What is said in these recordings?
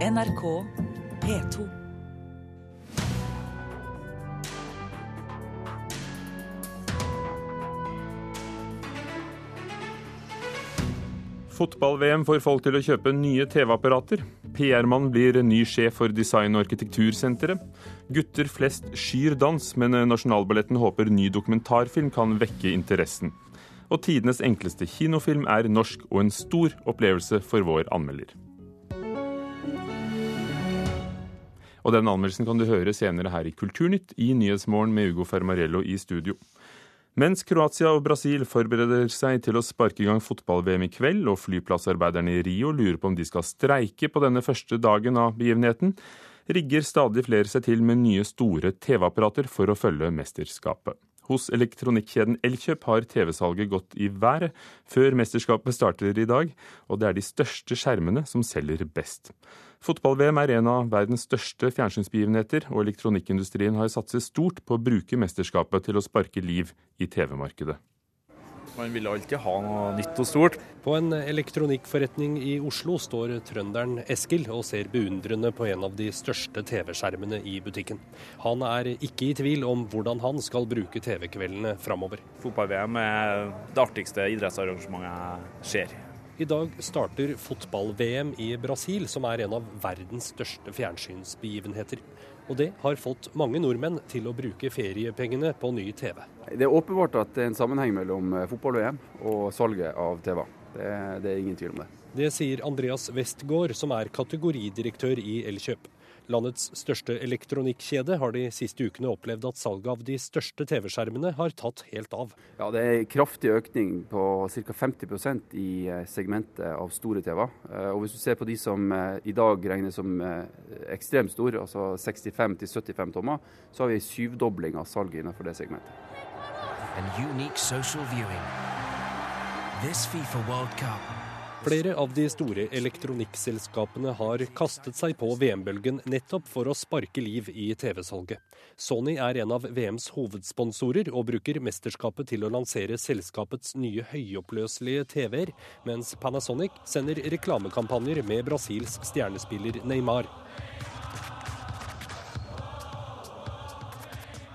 NRK P2. Fotball-VM får folk til å kjøpe nye TV-apparater. PR-mann blir ny sjef for design- og arkitektursenteret. Gutter flest skyr dans, men Nasjonalballetten håper ny dokumentarfilm kan vekke interessen. Og tidenes enkleste kinofilm er norsk og en stor opplevelse for vår anmelder. Og den anmeldelsen kan du høre senere her i Kulturnytt i Nyhetsmorgen med Ugo Fermarello i studio. Mens Kroatia og Brasil forbereder seg til å sparke i gang fotball-VM i kveld, og flyplassarbeiderne i Rio lurer på om de skal streike på denne første dagen av begivenheten, rigger stadig flere seg til med nye store TV-apparater for å følge mesterskapet. Hos elektronikkjeden Elkjøp har TV-salget gått i været før mesterskapet starter i dag, og det er de største skjermene som selger best. Fotball-VM er en av verdens største fjernsynsbegivenheter, og elektronikkindustrien har satset stort på å bruke mesterskapet til å sparke liv i TV-markedet. Man vil alltid ha noe nytt og stort. På en elektronikkforretning i Oslo står trønderen Eskil og ser beundrende på en av de største TV-skjermene i butikken. Han er ikke i tvil om hvordan han skal bruke TV-kveldene framover. Fotball-VM er det artigste idrettsarrangementet jeg ser. I dag starter fotball-VM i Brasil, som er en av verdens største fjernsynsbegivenheter. Og det har fått mange nordmenn til å bruke feriepengene på ny TV. Det er åpenbart at det er en sammenheng mellom eh, fotball-VM og salget av TV. Det, det er ingen tvil om det. Det sier Andreas Westgård, som er kategoridirektør i Elkjøp. Landets største elektronikkjede har de siste ukene opplevd at salget av de største TV-skjermene har tatt helt av. Ja, Det er en kraftig økning på ca. 50% i eh, segmentet av store TV-er. Eh, og Hvis du ser på de som i dag regnes som ekstremt store, altså 65-75 tommer, så har vi en syvdobling av salget innenfor det segmentet and unique social viewing. This FIFA World Cup Flere av de store elektronikkselskapene har kastet seg på VM-bølgen nettopp for å sparke liv i TV-salget. Sony er en av VMs hovedsponsorer og bruker mesterskapet til å lansere selskapets nye høyoppløselige TV-er, mens Panasonic sender reklamekampanjer med Brasils stjernespiller Neymar.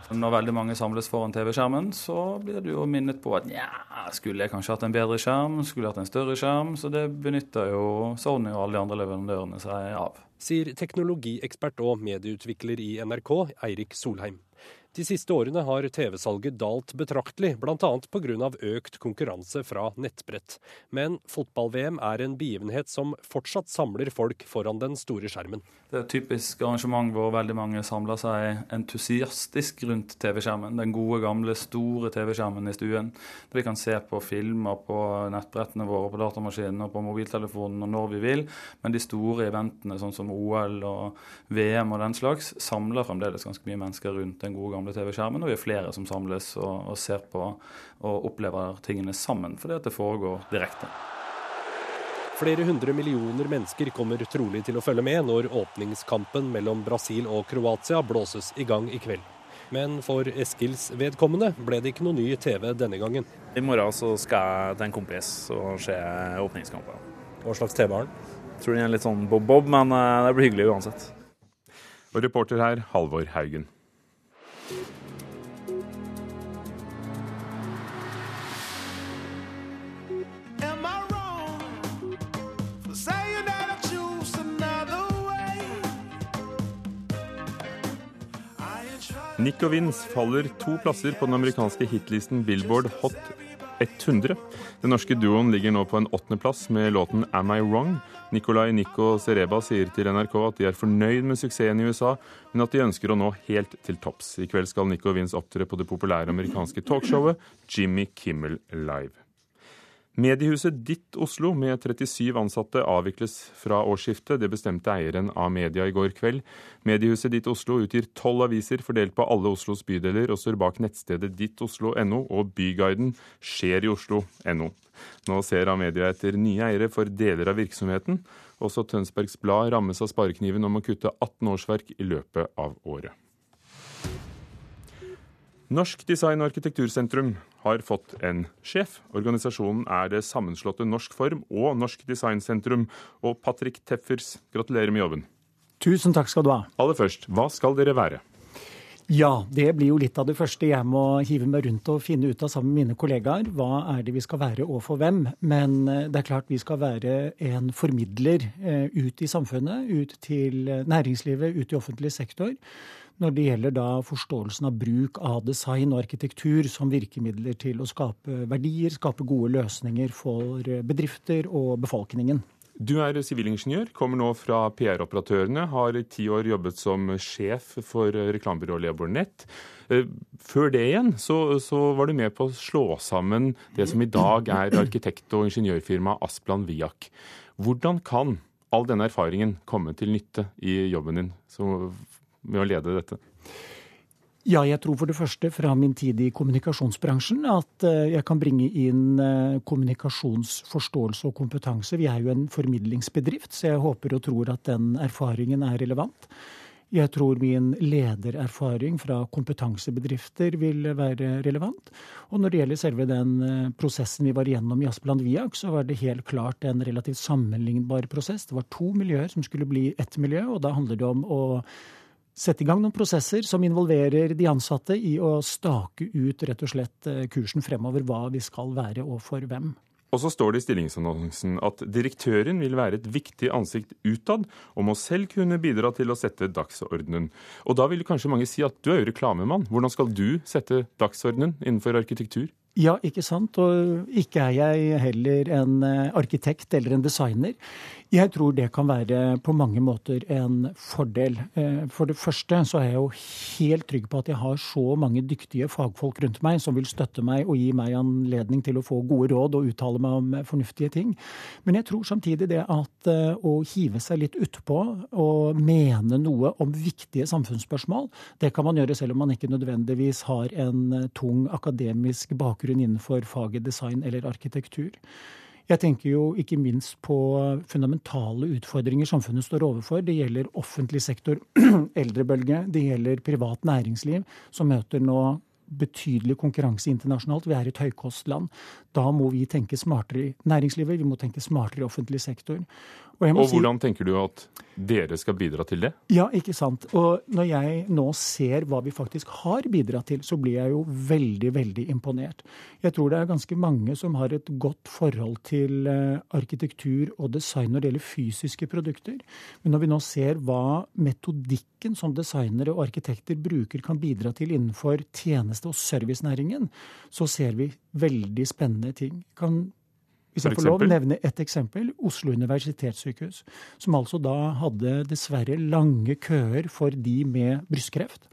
Når veldig mange samles foran TV-skjermen, så blir du jo minnet på at nja, skulle jeg kanskje hatt en bedre skjerm, skulle jeg hatt en større skjerm? Så det benytter jo Sony og alle de andre leverandørene seg av. Sier teknologiekspert og medieutvikler i NRK, Eirik Solheim. De siste årene har TV-salget dalt betraktelig, bl.a. pga. økt konkurranse fra nettbrett. Men fotball-VM er en begivenhet som fortsatt samler folk foran den store skjermen. Det er et typisk arrangement hvor veldig mange samler seg entusiastisk rundt TV-skjermen. Den gode, gamle, store TV-skjermen i stuen. Vi kan se på filmer på nettbrettene våre, på datamaskinen og på mobiltelefonen og når vi vil. Men de store eventene, sånn som OL og VM og den slags, samler fremdeles ganske mye mennesker rundt den gode, gamle gamle TV-skjermen, og vi er flere som samles og, og, ser på og opplever tingene sammen, fordi at det foregår direkte. Flere hundre millioner mennesker kommer trolig til å følge med når åpningskampen mellom Brasil og Kroatia blåses i gang i kveld. Men for Eskils vedkommende ble det ikke noe ny TV denne gangen. I morgen så skal jeg til en kompis og se åpningskampen. Hva slags TV har han? Tror den er litt sånn bob-bob, men eh, det blir hyggelig uansett. Og reporter her, Halvor Haugen. Nick og Vince faller to plasser på den amerikanske hitlisten Billboard Hot 100. Den norske duoen ligger nå på en åttendeplass med låten 'Am I Wrong'. Nicolay Nico Sereba sier til NRK at de er fornøyd med suksessen i USA, men at de ønsker å nå helt til topps. I kveld skal Nico Vince opptre på det populære amerikanske talkshowet Jimmy Kimmel Live. Mediehuset Ditt Oslo med 37 ansatte avvikles fra årsskiftet. Det bestemte eieren av media i går kveld. Mediehuset Ditt Oslo utgir tolv aviser fordelt på alle Oslos bydeler, og står bak nettstedet dittoslo.no og Byguiden skjer i Oslo.no. Nå ser Amedia etter nye eiere for deler av virksomheten. Også Tønsbergs Blad rammes av sparekniven om å kutte 18 årsverk i løpet av året. Norsk design- og arkitektursentrum har fått en sjef. Organisasjonen er det sammenslåtte Norsk Form og Norsk Designsentrum. Og Patrick Teffers, gratulerer med jobben. Tusen takk skal du ha. Aller først, hva skal dere være? Ja, det blir jo litt av det første jeg må hive meg rundt og finne ut av sammen med mine kollegaer. Hva er det vi skal være og for hvem? Men eh, det er klart vi skal være en formidler eh, ut i samfunnet, ut til næringslivet, ut i offentlig sektor. Når det gjelder da forståelsen av bruk av design og arkitektur som virkemidler til å skape verdier, skape gode løsninger for bedrifter og befolkningen. Du er sivilingeniør, kommer nå fra PR-operatørene, har i ti år jobbet som sjef for reklamebyrået Leborg Nett. Eh, før det igjen så, så, var du med på å slå sammen det som i dag er arkitekt- og ingeniørfirmaet Asplan Viak. Hvordan kan all denne erfaringen komme til nytte i jobben din med å lede dette? Ja, jeg tror for det første fra min tid i kommunikasjonsbransjen at eh, jeg kan bringe inn eh, kommunikasjonsforståelse og kompetanse. Vi er jo en formidlingsbedrift, så jeg håper og tror at den erfaringen er relevant. Jeg tror min ledererfaring fra kompetansebedrifter vil være relevant. Og når det gjelder selve den eh, prosessen vi var igjennom i Aspeland Viak, så var det helt klart en relativt sammenlignbar prosess. Det var to miljøer som skulle bli ett miljø, og da handler det om å sette i gang noen prosesser som involverer de ansatte i å stake ut rett og slett eh, kursen fremover, hva vi skal være og for hvem. Og så står det i stillingsannonsen at direktøren vil være et viktig ansikt utad, og må selv kunne bidra til å sette dagsordenen. Og da vil kanskje mange si at du er jo reklamemann. Hvordan skal du sette dagsordenen innenfor arkitektur? Ja, ikke sant. Og ikke er jeg heller en eh, arkitekt eller en designer. Jeg tror det kan være på mange måter en fordel. Eh, for det første så er jeg jo helt trygg på at jeg har så mange dyktige fagfolk rundt meg som vil støtte meg og gi meg anledning til å få gode råd og uttale meg om fornuftige ting. Men jeg tror samtidig det at eh, å hive seg litt utpå og mene noe om viktige samfunnsspørsmål, det kan man gjøre selv om man ikke nødvendigvis har en tung akademisk bakgrunn innenfor faget design eller arkitektur. Jeg tenker jo ikke minst på fundamentale utfordringer samfunnet står overfor. Det gjelder offentlig sektor, eldrebølge, det gjelder privat næringsliv, som møter nå betydelig konkurranse internasjonalt. Vi er et høykostland. Da må vi tenke smartere i næringslivet, vi må tenke smartere i offentlig sektor. Og, og hvordan si, tenker du at dere skal bidra til det? Ja, ikke sant. Og når jeg nå ser hva vi faktisk har bidratt til, så blir jeg jo veldig, veldig imponert. Jeg tror det er ganske mange som har et godt forhold til eh, arkitektur og design når det gjelder fysiske produkter. Men når vi nå ser hva metodikken som designere og arkitekter bruker kan bidra til innenfor tjeneste- og servicenæringen, så ser vi veldig spennende ting. Kan hvis jeg får lov å nevne et eksempel. Oslo universitetssykehus. Som altså da hadde dessverre lange køer for de med brystkreft.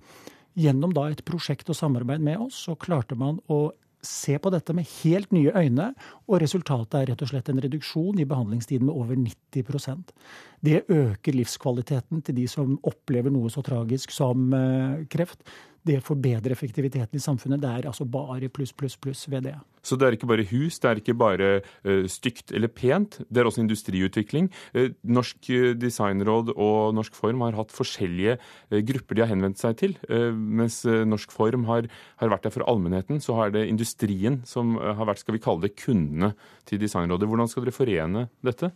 Gjennom da et prosjekt og samarbeid med oss, så klarte man å se på dette med helt nye øyne, og resultatet er rett og slett en reduksjon i behandlingstiden med over 90% Det øker livskvaliteten til de som opplever noe så tragisk som eh, kreft det forbedrer effektiviteten i samfunnet. Det er altså bare pluss, pluss, pluss ved det. Så det er ikke bare hus, det er ikke bare uh, stygt eller pent, det er også industriutvikling. Uh, Norsk uh, designråd og Norsk Form har hatt forskjellige grupper de har henvendt seg til. Mens Norsk Form har, har, vært der for allmennheten, så har det industrien som har vært, skal vi kalle det, kundene til Designrådet. Hvordan skal dere forene dette?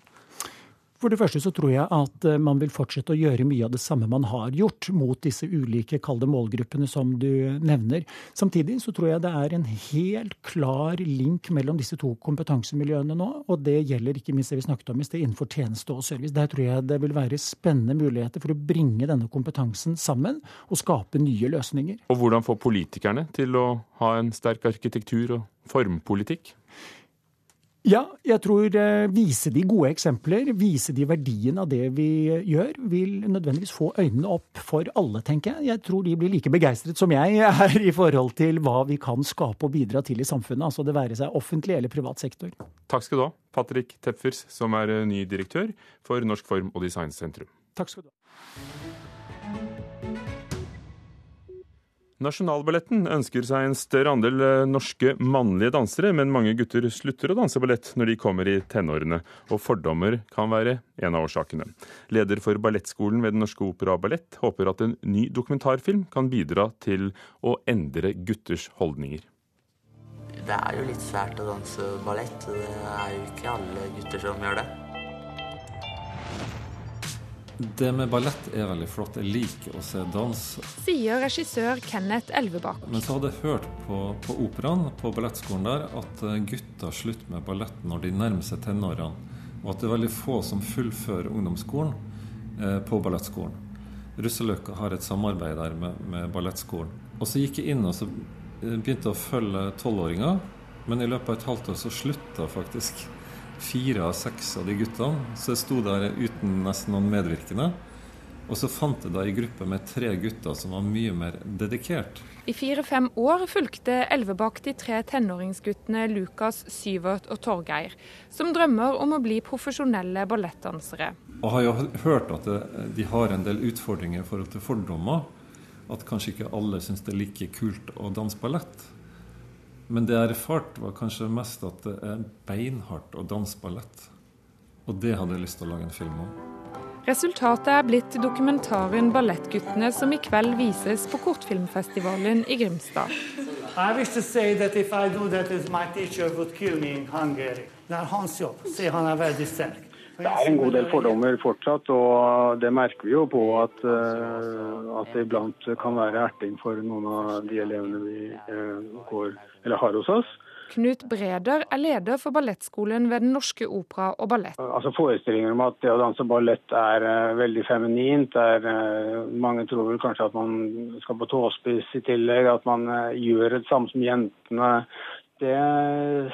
For det første så tror jeg at eh, man vil fortsette å gjøre mye av det samme man har gjort mot disse ulike kalde målgruppene som du nevner. Samtidig så tror jeg det er en helt klar link mellom disse to kompetansemiljøene nå. Og det gjelder ikke minst det vi snakket om i sted innenfor tjeneste og service. Der tror jeg det vil være spennende muligheter for å bringe denne kompetansen sammen og skape nye løsninger. Og hvordan få politikerne til å ha en sterk arkitektur og formpolitikk? Ja, jeg tror eh, vise de gode eksempler, vise de verdien av det vi gjør, vil nødvendigvis få øynene opp for alle, tenker jeg. Jeg tror de blir like begeistret som jeg er i forhold til hva vi kan skape og bidra til i samfunnet. Altså det være seg offentlig eller privat sektor. Takk skal du ha, Patrick Tepfers, som er eh, ny direktør for Norsk Form og Designsentrum. Takk skal du ha. Nasjonalballetten ønsker seg en større andel eh, norske mannlige dansere, men mange gutter slutter å danse ballett når de kommer i tenårene, og fordommer kan være en av årsakene. Leder for ballettskolen ved Den norske opera og ballett håper at en ny dokumentarfilm kan bidra til å endre gutters holdninger. Det er jo litt svært å danse ballett, det er jo ikke alle gutter som gjør det. Det med ballett er veldig flott. Jeg liker å se dans. Sier regissør Kenneth Elvebakk. Men så hadde jeg hørt på, på operaen, på ballettskolen der, at eh, gutter slutter med ballett når de nærmer seg tenårene. Og at det er veldig få som fullfører ungdomsskolen eh, på ballettskolen. Russeløkka har et samarbeid der med, med ballettskolen. Og så gikk jeg inn og så eh, begynte å følge tolvåringer. Men i løpet av et halvt år så slutta faktisk fire av seks av de guttene. Så jeg sto der uten nesten noen medvirkende. Og så fant jeg da ei gruppe med tre gutter som var mye mer dedikert. I fire-fem år fulgte Elvebakk de tre tenåringsguttene Lukas, Syvert og Torgeir, som drømmer om å bli profesjonelle ballettdansere. Og har jo hørt at de har en del utfordringer i forhold til fordommer. At kanskje ikke alle syns det er like kult å danse ballett. Men det jeg erfarte, var kanskje mest at det er beinhardt å danse ballett. Og det hadde jeg lyst til å lage en film om. Resultatet er blitt dokumentaren 'Ballettguttene', som i kveld vises på kortfilmfestivalen i Grimstad. I wish to say that if I do that, my teacher would kill me in Hungary. Det er hans jobb. sier han er veldig sterk. Det er en god del fordommer fortsatt, og det merker vi jo på at, uh, at det iblant kan være erting for noen av de elevene vi uh, går eller har hos oss. Knut Breder er leder for ballettskolen ved Den norske opera og ballett. Altså Forestillinger om at det å danse ballett er uh, veldig feminint. Er, uh, mange tror vel kanskje at man skal på tåspiss i tillegg, at man uh, gjør det samme som jentene. Det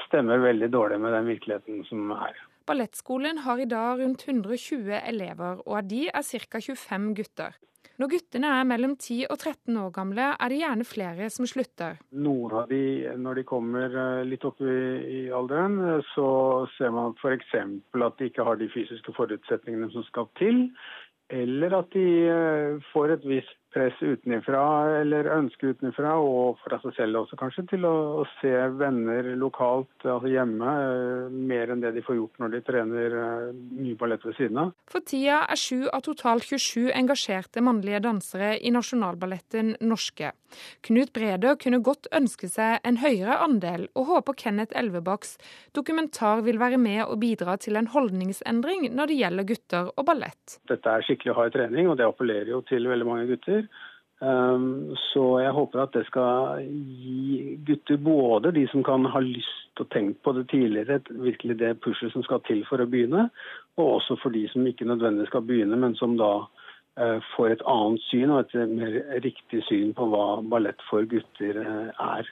stemmer veldig dårlig med den virkeligheten som er. Ballettskolen har i dag rundt 120 elever, og av de er ca. 25 gutter. Når guttene er mellom 10 og 13 år gamle, er det gjerne flere som slutter. Noen av de, når de kommer eh, litt opp i, i alderen, eh, så ser man f.eks. at de ikke har de fysiske forutsetningene som skal til. Eller at de eh, får et visst press utenfra eller ønske utenfra, og fra seg selv også kanskje, til å, å, se venner lokalt, altså hjemme, eh, mer enn det de får gjort når de trener eh, mye ballett ved siden av. For tida er sju av totalt 27 engasjerte mannlige dansere i Nasjonalballetten norske. Knut Breder kunne godt ønske seg en høyere andel, og håper Kenneth Elvebakks dokumentar vil være med og bidra til en holdningsendring når det gjelder gutter og ballett. Dette er skikkelig hard trening, og det appellerer jo til veldig mange gutter. Um, så jeg håper at det skal gi gutter, både de som kan ha lyst og tenkt på det tidligere, virkelig det pushet som skal til for å begynne, og også for de som ikke nødvendigvis skal begynne, men som da uh, får et annet syn og et mer riktig syn på hva ballett for gutter uh, er.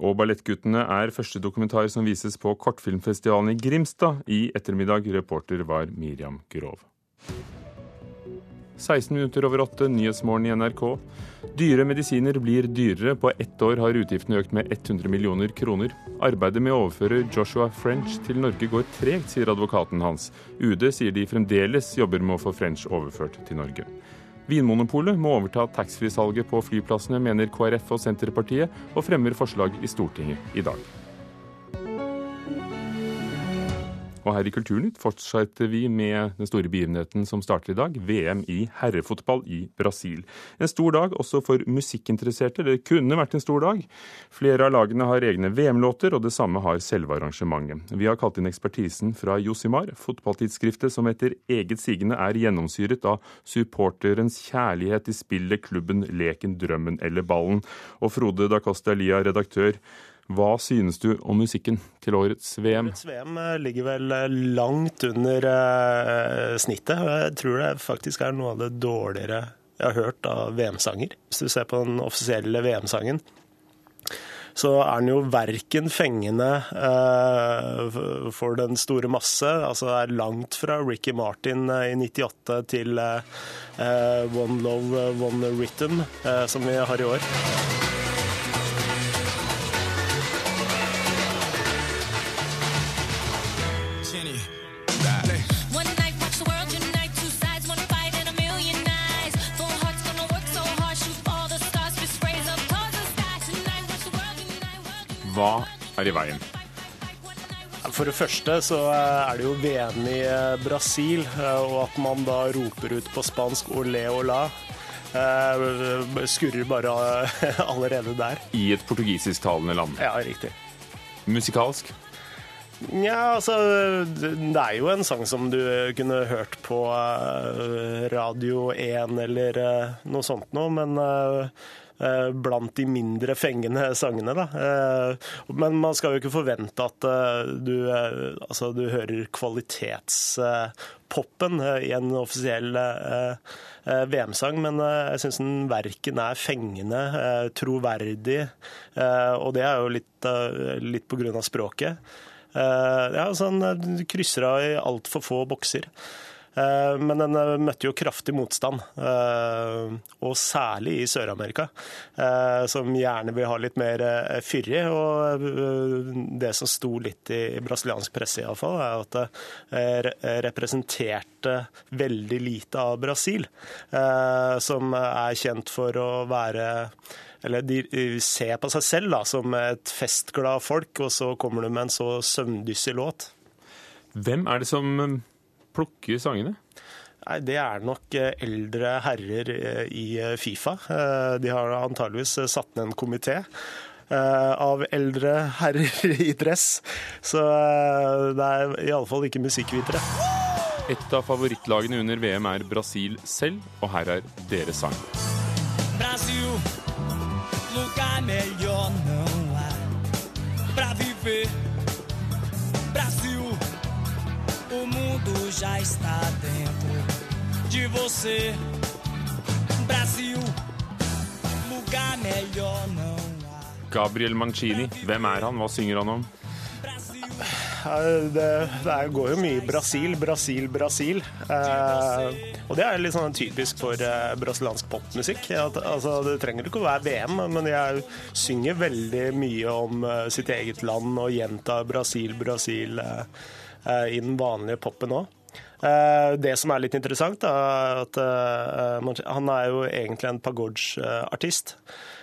Og Ballettguttene er første dokumentar som vises på kortfilmfestivalen i Grimstad i ettermiddag. Reporter var Miriam Grov. 16 minutter over åtte, Nyhetsmorgen i NRK. Dyre medisiner blir dyrere. På ett år har utgiftene økt med 100 millioner kroner. Arbeidet med å overføre Joshua French til Norge går tregt, sier advokaten hans. UD sier de fremdeles jobber med å få French overført til Norge. Vinmonopolet må overta taxfree-salget på flyplassene, mener KrF og Senterpartiet, og fremmer forslag i Stortinget i dag. Og her i Kulturnytt fortsetter vi med den store begivenheten som starter i dag, VM i herrefotball i Brasil. En stor dag også for musikkinteresserte. Det kunne vært en stor dag. Flere av lagene har egne VM-låter, og det samme har selve arrangementet. Vi har kalt inn ekspertisen fra Josimar, fotballtidsskriftet som etter eget sigende er gjennomsyret av supporterens kjærlighet til spillet, klubben, leken, drømmen eller ballen. Og Frode da Costa Lia, redaktør. Hva synes du om musikken til årets VM? Årets VM eh, ligger vel eh, langt under uh, snittet. Jeg tror det faktisk er noe av det dårligere jeg har hørt av VM-sanger. Hvis du ser på den offisielle VM-sangen, så er den jo verken fengende for den store masse, altså er langt fra Ricky Martin i 98 til One Love, One Rhythm, som vi har i år. Hva er i veien? For det første så er det jo VM i eh, Brasil, eh, og at man da roper ut på spansk 'olé. Eh, skurrer bare allerede der. I et portugisisktalende land? Ja, riktig. Musikalsk? Ja, altså Det er jo en sang som du kunne hørt på eh, Radio 1 eller eh, noe sånt noe, men eh, blant de mindre fengende sangene. Da. Men man skal jo ikke forvente at du, altså, du hører kvalitetspoppen i en offisiell VM-sang, men jeg syns den verken er fengende, troverdig, og det er jo litt, litt på grunn av språket. Eh, ja, så han eh, krysser av i altfor få bokser. Eh, men den møtte jo kraftig motstand, og særlig i Sør-Amerika, som gjerne vil ha litt mer fyrig. Og det som sto litt i brasiliansk presse, iallfall, er at det representerte veldig lite av Brasil, som er kjent for å være eller de ser på seg selv da, som et festglad folk, og så kommer du med en så søvndyssig låt. Hvem er det som um, plukker sangene? Nei, Det er nok eh, eldre herrer eh, i eh, Fifa. De har antageligvis satt ned en komité av eldre herrer i dress. Så det er iallfall ikke musikkvitere. Et av favorittlagene under VM er Brasil selv, og her er deres sang. Já está dentro de você. Brasil, lugar melhor não há. Gabriel Mancini, hvem er han? Hva synger han om? Det, det går jo mye Brasil, Brasil, Brasil. Eh, og det er litt sånn typisk for eh, brasiliansk popmusikk. Altså, det trenger ikke å være VM, men jeg synger veldig mye om eh, sitt eget land og gjentar Brasil, Brasil eh, eh i den vanlige popen òg. Eh, det som er litt interessant, er at han er jo egentlig en pagode-artist.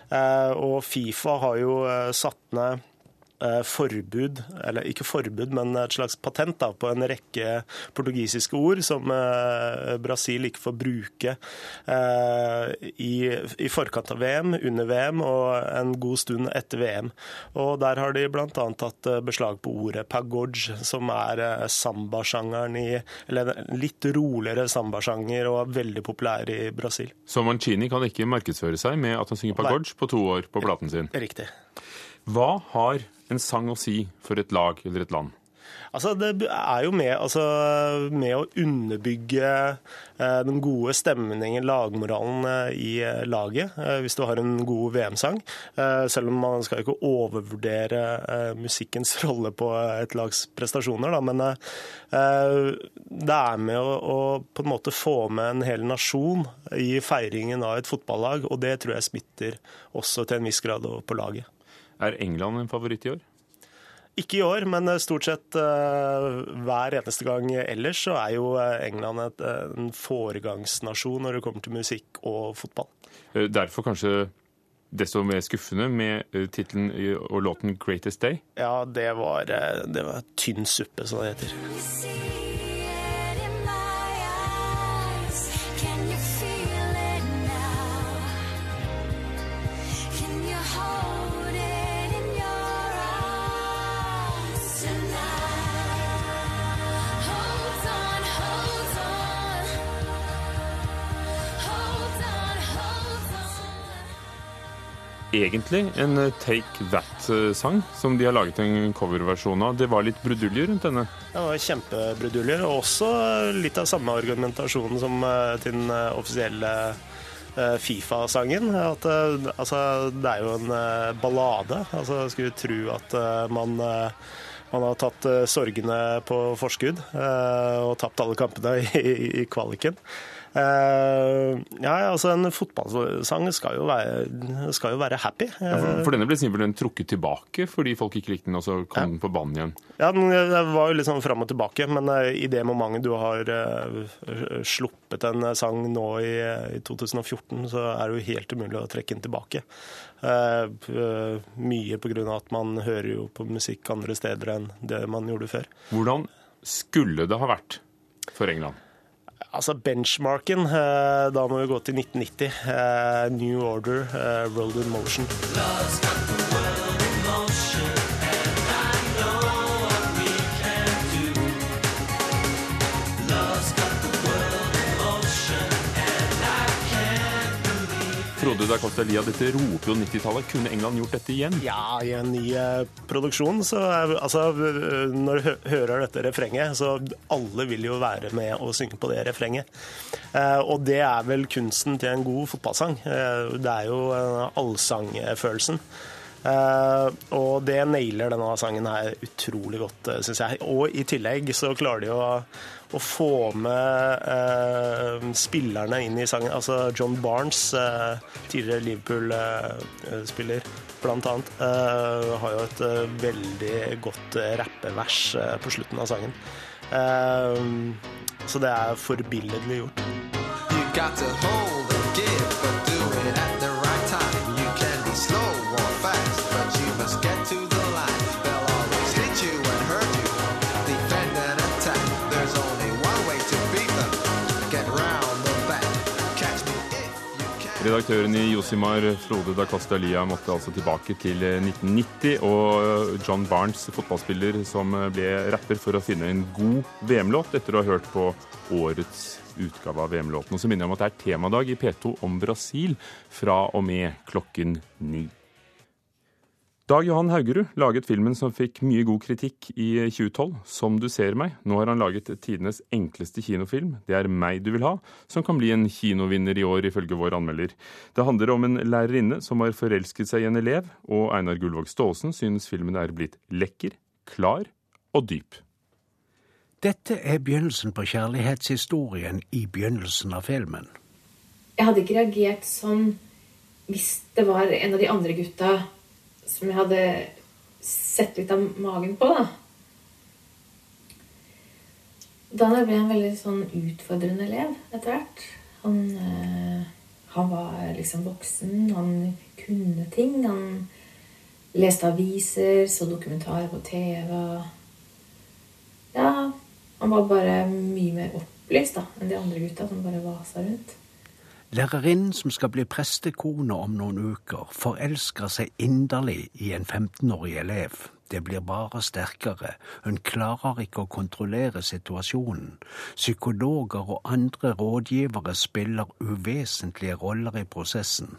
Og Fifa har jo satt ned Eh, forbud, eller ikke forbud, men et slags patent da, på en rekke portugisiske ord som eh, Brasil ikke får bruke eh, i, i, forkant av VM, under VM og en god stund etter VM. Og Der har de bl.a. tatt beslag på ordet pagoj, som er sambasjangeren i Eller litt roligere sambasjanger og veldig populær i Brasil. Så Mancini kan ikke markedsføre seg med at han synger pagoj på to år på platen sin? Riktig. Hva har en sang å si for et lag eller et land? Altså, det er jo med, altså, med å underbygge eh, den gode stemningen, lagmoralen eh, i eh, laget, eh, hvis du har en god VM-sang. Eh, selv om man skal ikke overvurdere eh, musikkens rolle på et lags prestasjoner, da, men det er med å, å, på en måte få med en hel nasjon i feiringen av et fotballag, og det tror jeg smitter også til en viss grad på laget. Er England en favoritt i år? Ikke i år, men eh, stort sett uh, hver eneste gang ellers så er jo eh, England et, en foregangsnasjon når det kommer til musikk og fotball. Derfor kanskje desto mer skuffende med tittelen og låten 'Greatest Day'? Ja, det var, det var tynn suppe, som det heter. Egentlig en eh, Take That-sang som de har laget en coverversjon av. Det var litt bruduljer rundt denne? Det var kjempebruduljer, og også litt av samme argumentasjonen som eh, til den eh, offisielle Fifa-sangen. Altså, det er jo en ballade. Altså, jeg skulle tro at man man har tatt sorgene på forskudd og tapt alle kampene i, i kvaliken. Uh, ja, altså En fotballsang skal jo være, skal jo være happy. Ja, for, for, denne ble simpelthen trukket tilbake fordi folk ikke likte den, og så kom ja. den på banen igjen? Ja, den var jo litt sånn fram og tilbake, men uh, i det momentet du har uh, sluppet en sang nå i, i, 2014, så er det jo helt umulig å trekke den tilbake. mye pga. at man hører jo på musikk andre steder enn det man gjorde før. Hvordan skulle det ha vært for England? Altså benchmarken, eh, da må vi gå til 1990. Eh, New Order, eh, in Motion. Frode da Costa dette roper jo 90-tallet. Kunne England gjort dette igjen? Ja, i en ny eh, produksjon, så altså, eh, Når du hører dette refrenget, så alle vil jo være med og synge på det refrenget. Eh, og det er vel kunsten til en god fotballsang. Det er jo allsangfølelsen. Uh, og det nailer denne sangen her utrolig godt, syns jeg. Og i tillegg så klarer de å å få med eh, spillerne inn i sangen. Altså John Barnes, eh, tidligere Liverpool-spiller, blant annet, eh, har jo et eh, veldig godt rappevers eh, på slutten av sangen. så det er forbilledlig gjort. You got to hold Redaktøren i Josimar, Frode da Costa måtte altså tilbake til 1990. Og John Barnes, fotballspiller som ble rapper for å finne en god VM-låt etter å ha hørt på årets utgave av VM-låten. Og så minner jeg om at det er temadag i P2 om Brasil fra og med klokken ni. Dag Johan Haugerud laget filmen som fikk mye god kritikk i 2012, 'Som du ser meg'. Nå har han laget tidenes enkleste kinofilm, 'Det er meg du vil ha', som kan bli en kinovinner i år, ifølge vår anmelder. Det handler om en lærerinne som har forelsket seg i en elev, og Einar Gullvåg Staalesen synes filmen er blitt lekker, klar og dyp. Dette er begynnelsen på kjærlighetshistorien i begynnelsen av filmen. Jeg hadde ikke reagert sånn hvis det var en av de andre gutta som jeg hadde sett litt av magen på, da. Daniel ble en veldig sånn utfordrende elev etter hvert. Han, øh, han var liksom voksen. Han kunne ting. Han leste aviser, så dokumentarer på TV. Ja, han var bare mye mer opplyst da, enn de andre gutta som bare vasa rundt. Lærerinnen som skal bli prestekone om noen uker, forelsker seg inderlig i en 15-årig elev. Det blir bare sterkere. Hun klarer ikke å kontrollere situasjonen. Psykologer og andre rådgivere spiller uvesentlige roller i prosessen.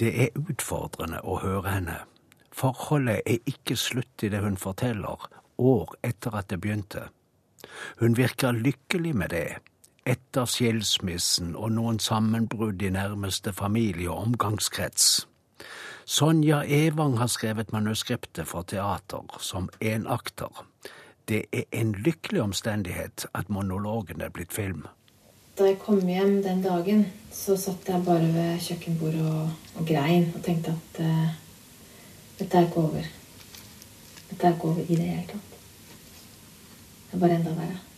Det er utfordrende å høre henne. Forholdet er ikke slutt i det hun forteller, år etter at det begynte. Hun virker lykkelig med det etter skilsmissen og noen sammenbrudd i nærmeste familie og omgangskrets. Sonja Evang har skrevet manuskriptet for teater som enakter. Det er en lykkelig omstendighet at monologen er blitt film. Da jeg kom hjem den dagen, så satt jeg bare ved kjøkkenbordet og, og grein og tenkte at uh, dette er ikke over. Dette er ikke over i det hele tatt. Det er bare enda verre.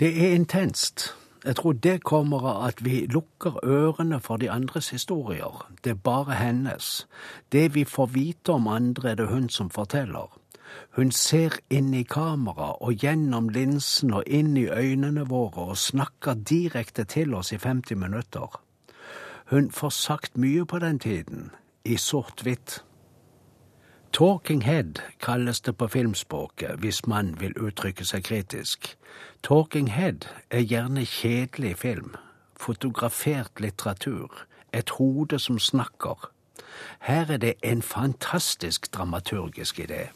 Det er intenst. Jeg tror det kommer av at vi lukker ørene for de andres historier. Det er bare hennes. Det vi får vite om andre, er det hun som forteller. Hun ser inn i kamera og gjennom linsen og inn i øynene våre og snakker direkte til oss i 50 minutter. Hun får sagt mye på den tiden, i sort-hvitt. Talking head kalles det på filmspråket hvis man vil uttrykke seg kritisk. Talking head er gjerne kjedelig film, fotografert litteratur, et hode som snakker. Her er det en fantastisk dramaturgisk idé.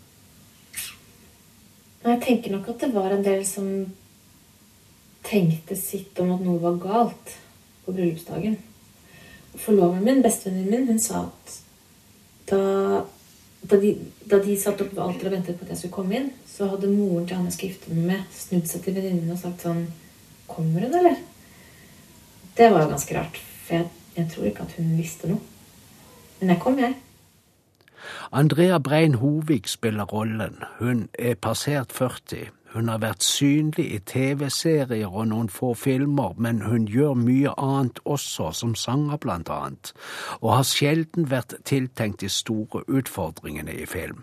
Jeg tenker nok at det var en del som tenkte sitt om at noe var galt på bryllupsdagen. Forloveren min, bestevenninnen min, hun sa at da da de, da de satt oppe ved alteret og ventet på at jeg skulle komme inn, så hadde moren til han jeg skulle gifte meg med, snudd seg til venninnen og sagt sånn Kommer hun, eller? Det var jo ganske rart, for jeg, jeg tror ikke at hun visste noe. Men jeg kom, jeg. Andrea Brein Hovig spiller rollen. Hun er passert 40. Hun har vært synlig i TV-serier og noen få filmer, men hun gjør mye annet også, som sanger blant annet, og har sjelden vært tiltenkt de store utfordringene i film.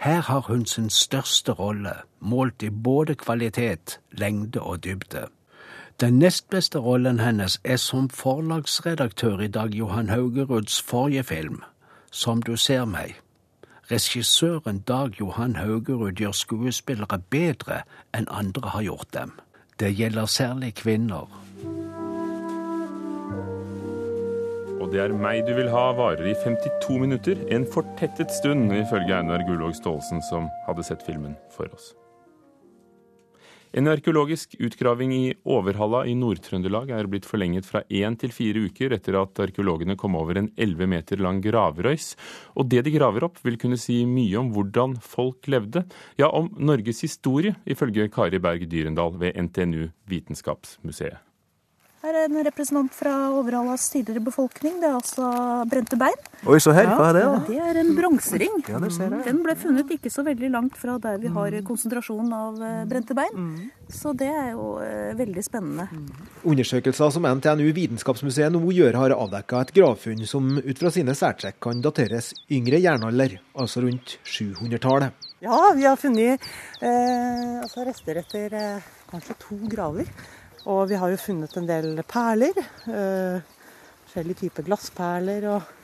Her har hun sin største rolle, målt i både kvalitet, lengde og dybde. Den nest beste rollen hennes er som forlagsredaktør i Dag Johan Haugeruds forrige film, Som du ser meg. Regissøren Dag Johan Haugerud gjør skuespillere bedre enn andre har gjort dem. Det gjelder særlig kvinner. Og det er meg du vil ha varer i 52 minutter. En fortettet stund, ifølge Einar Gullvåg Staalesen, som hadde sett filmen for oss. En arkeologisk utgraving i Overhalla i Nord-Trøndelag er blitt forlenget fra én til fire uker etter at arkeologene kom over en 11 meter lang gravrøys. Og det de graver opp vil kunne si mye om hvordan folk levde, ja om Norges historie, ifølge Kari Berg Dyrendal ved NTNU Vitenskapsmuseet. Her er en representant fra Overhallas tidligere befolkning. Det er altså brente bein. Oi, så her, hva er det da? Ja, det er en bronsering. Ja, det ser jeg. Den ble funnet ikke så veldig langt fra der vi har konsentrasjon av eh, brente bein. Så det er jo eh, veldig spennende. Undersøkelser som NTNU Vitenskapsmuseet nå gjør, har avdekka et gravfunn som ut fra sine særtrekk kan dateres yngre jernalder, altså rundt 700-tallet. Ja, vi har funnet eh, altså rester etter eh, kanskje to graver. Og vi har jo funnet en del perler. Eh, forskjellige typer glassperler. Og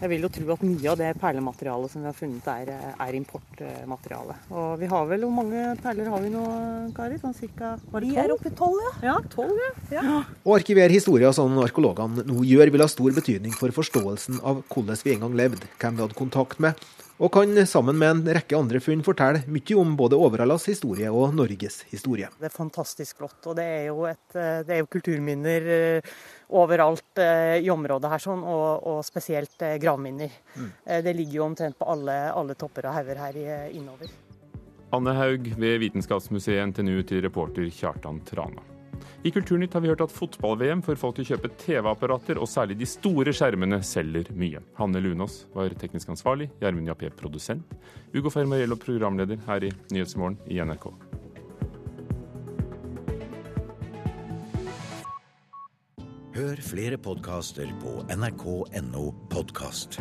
jeg vil jo tro at mye av det perlematerialet som vi har funnet, er, er importmateriale. Og vi har vel Hvor mange perler har vi nå, Kari? Sånn cirka var det Vi er oppe i tolv, ja. Ja, tolv, ja. ja. Å arkivere historier som arkeologene nå gjør, vil ha stor betydning for forståelsen av hvordan vi en gang levde, hvem vi hadde kontakt med, og kan sammen med en rekke andre funn fortelle mye om både Overhallas historie og Norges historie. Det er fantastisk flott. Og det er jo, et, eh, det er jo kulturminner eh, overalt eh, i området her, sånn, og, og spesielt gravminner. Mm. Det ligger jo omtrent på alle, alle topper og hauger her innover. Anne Haug ved Vitenskapsmuseet NTNU til reporter Kjartan Trana. I Kulturnytt har vi hørt at fotball-VM får folk til å kjøpe TV-apparater, og særlig de store skjermene selger mye. Hanne Lunås var teknisk ansvarlig, Gjermund Jappé produsent, Ugo Fermarello programleder her i Nyhetsmorgen i NRK. Hør flere podkaster på nrk.no podkast.